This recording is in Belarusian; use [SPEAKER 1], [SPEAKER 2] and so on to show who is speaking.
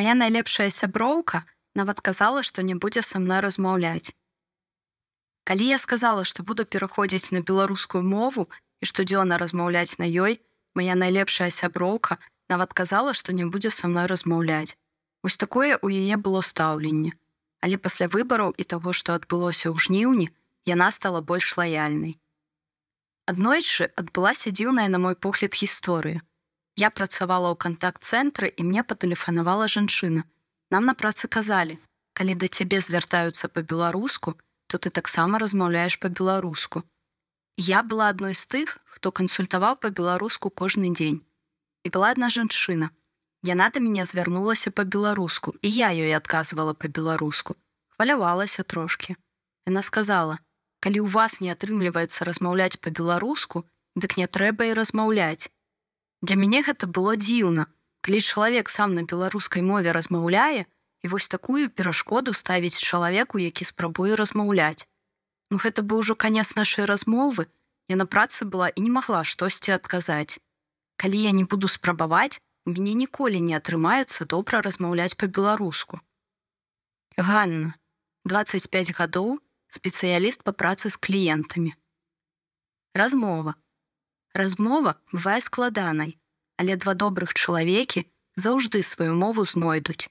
[SPEAKER 1] Мая найлепшая сяброўка нават казала, што не будзе са мной размаўляць. Калі я сказала, што буду пераходзіць на беларускую мову і штодзённа размаўляць на ёй, моя найлепшая сяброўка нават казала, што не будзе са мной размаўляць. Вось такое ў яе было стаўленне. Але пасля выбараў і таго, што адбылося ў жніўні, яна стала больш лаяльнай. Аднойчы адбылася дзіўная на мой погляд гісторыя. Я працавала ў кантакт-цэнтры і мне патэлефанавала жанчына. Нам на працы казалі: калі да цябе звяртаюцца па-беларуску, то ты таксама размаўляеш па-беларуску. Я была адной з тых, хто кансультаваў па-беларуску кожны дзень. І была адна жанчына. Яна да мяне звярнулася па-беларуску і я ёй адказвала па-беларуску. Хвалявалася трошки. Яна сказала: « Калі ў вас не атрымліваецца размаўляць па-беларуску, дык не трэба і размаўляць. Для мяне гэта было дзіўна. Калі чалавек сам на беларускай мове размаўляе і вось такую перашкоду ставіць чалавеку, які спрабуе размаўляць. Ну гэта быў ужо канец нашай размовы, я на працы была і не магла штосьці адказаць. Калі я не буду спрабаваць, мне ніколі не атрымаецца добра размаўляць па-беларуску. Ганна, 25 гадоў, спецыяліст па працы з кліентамі. Размова. Размова бывае складанай, але два добрых чалавекі заўжды сваю мову знойдуць.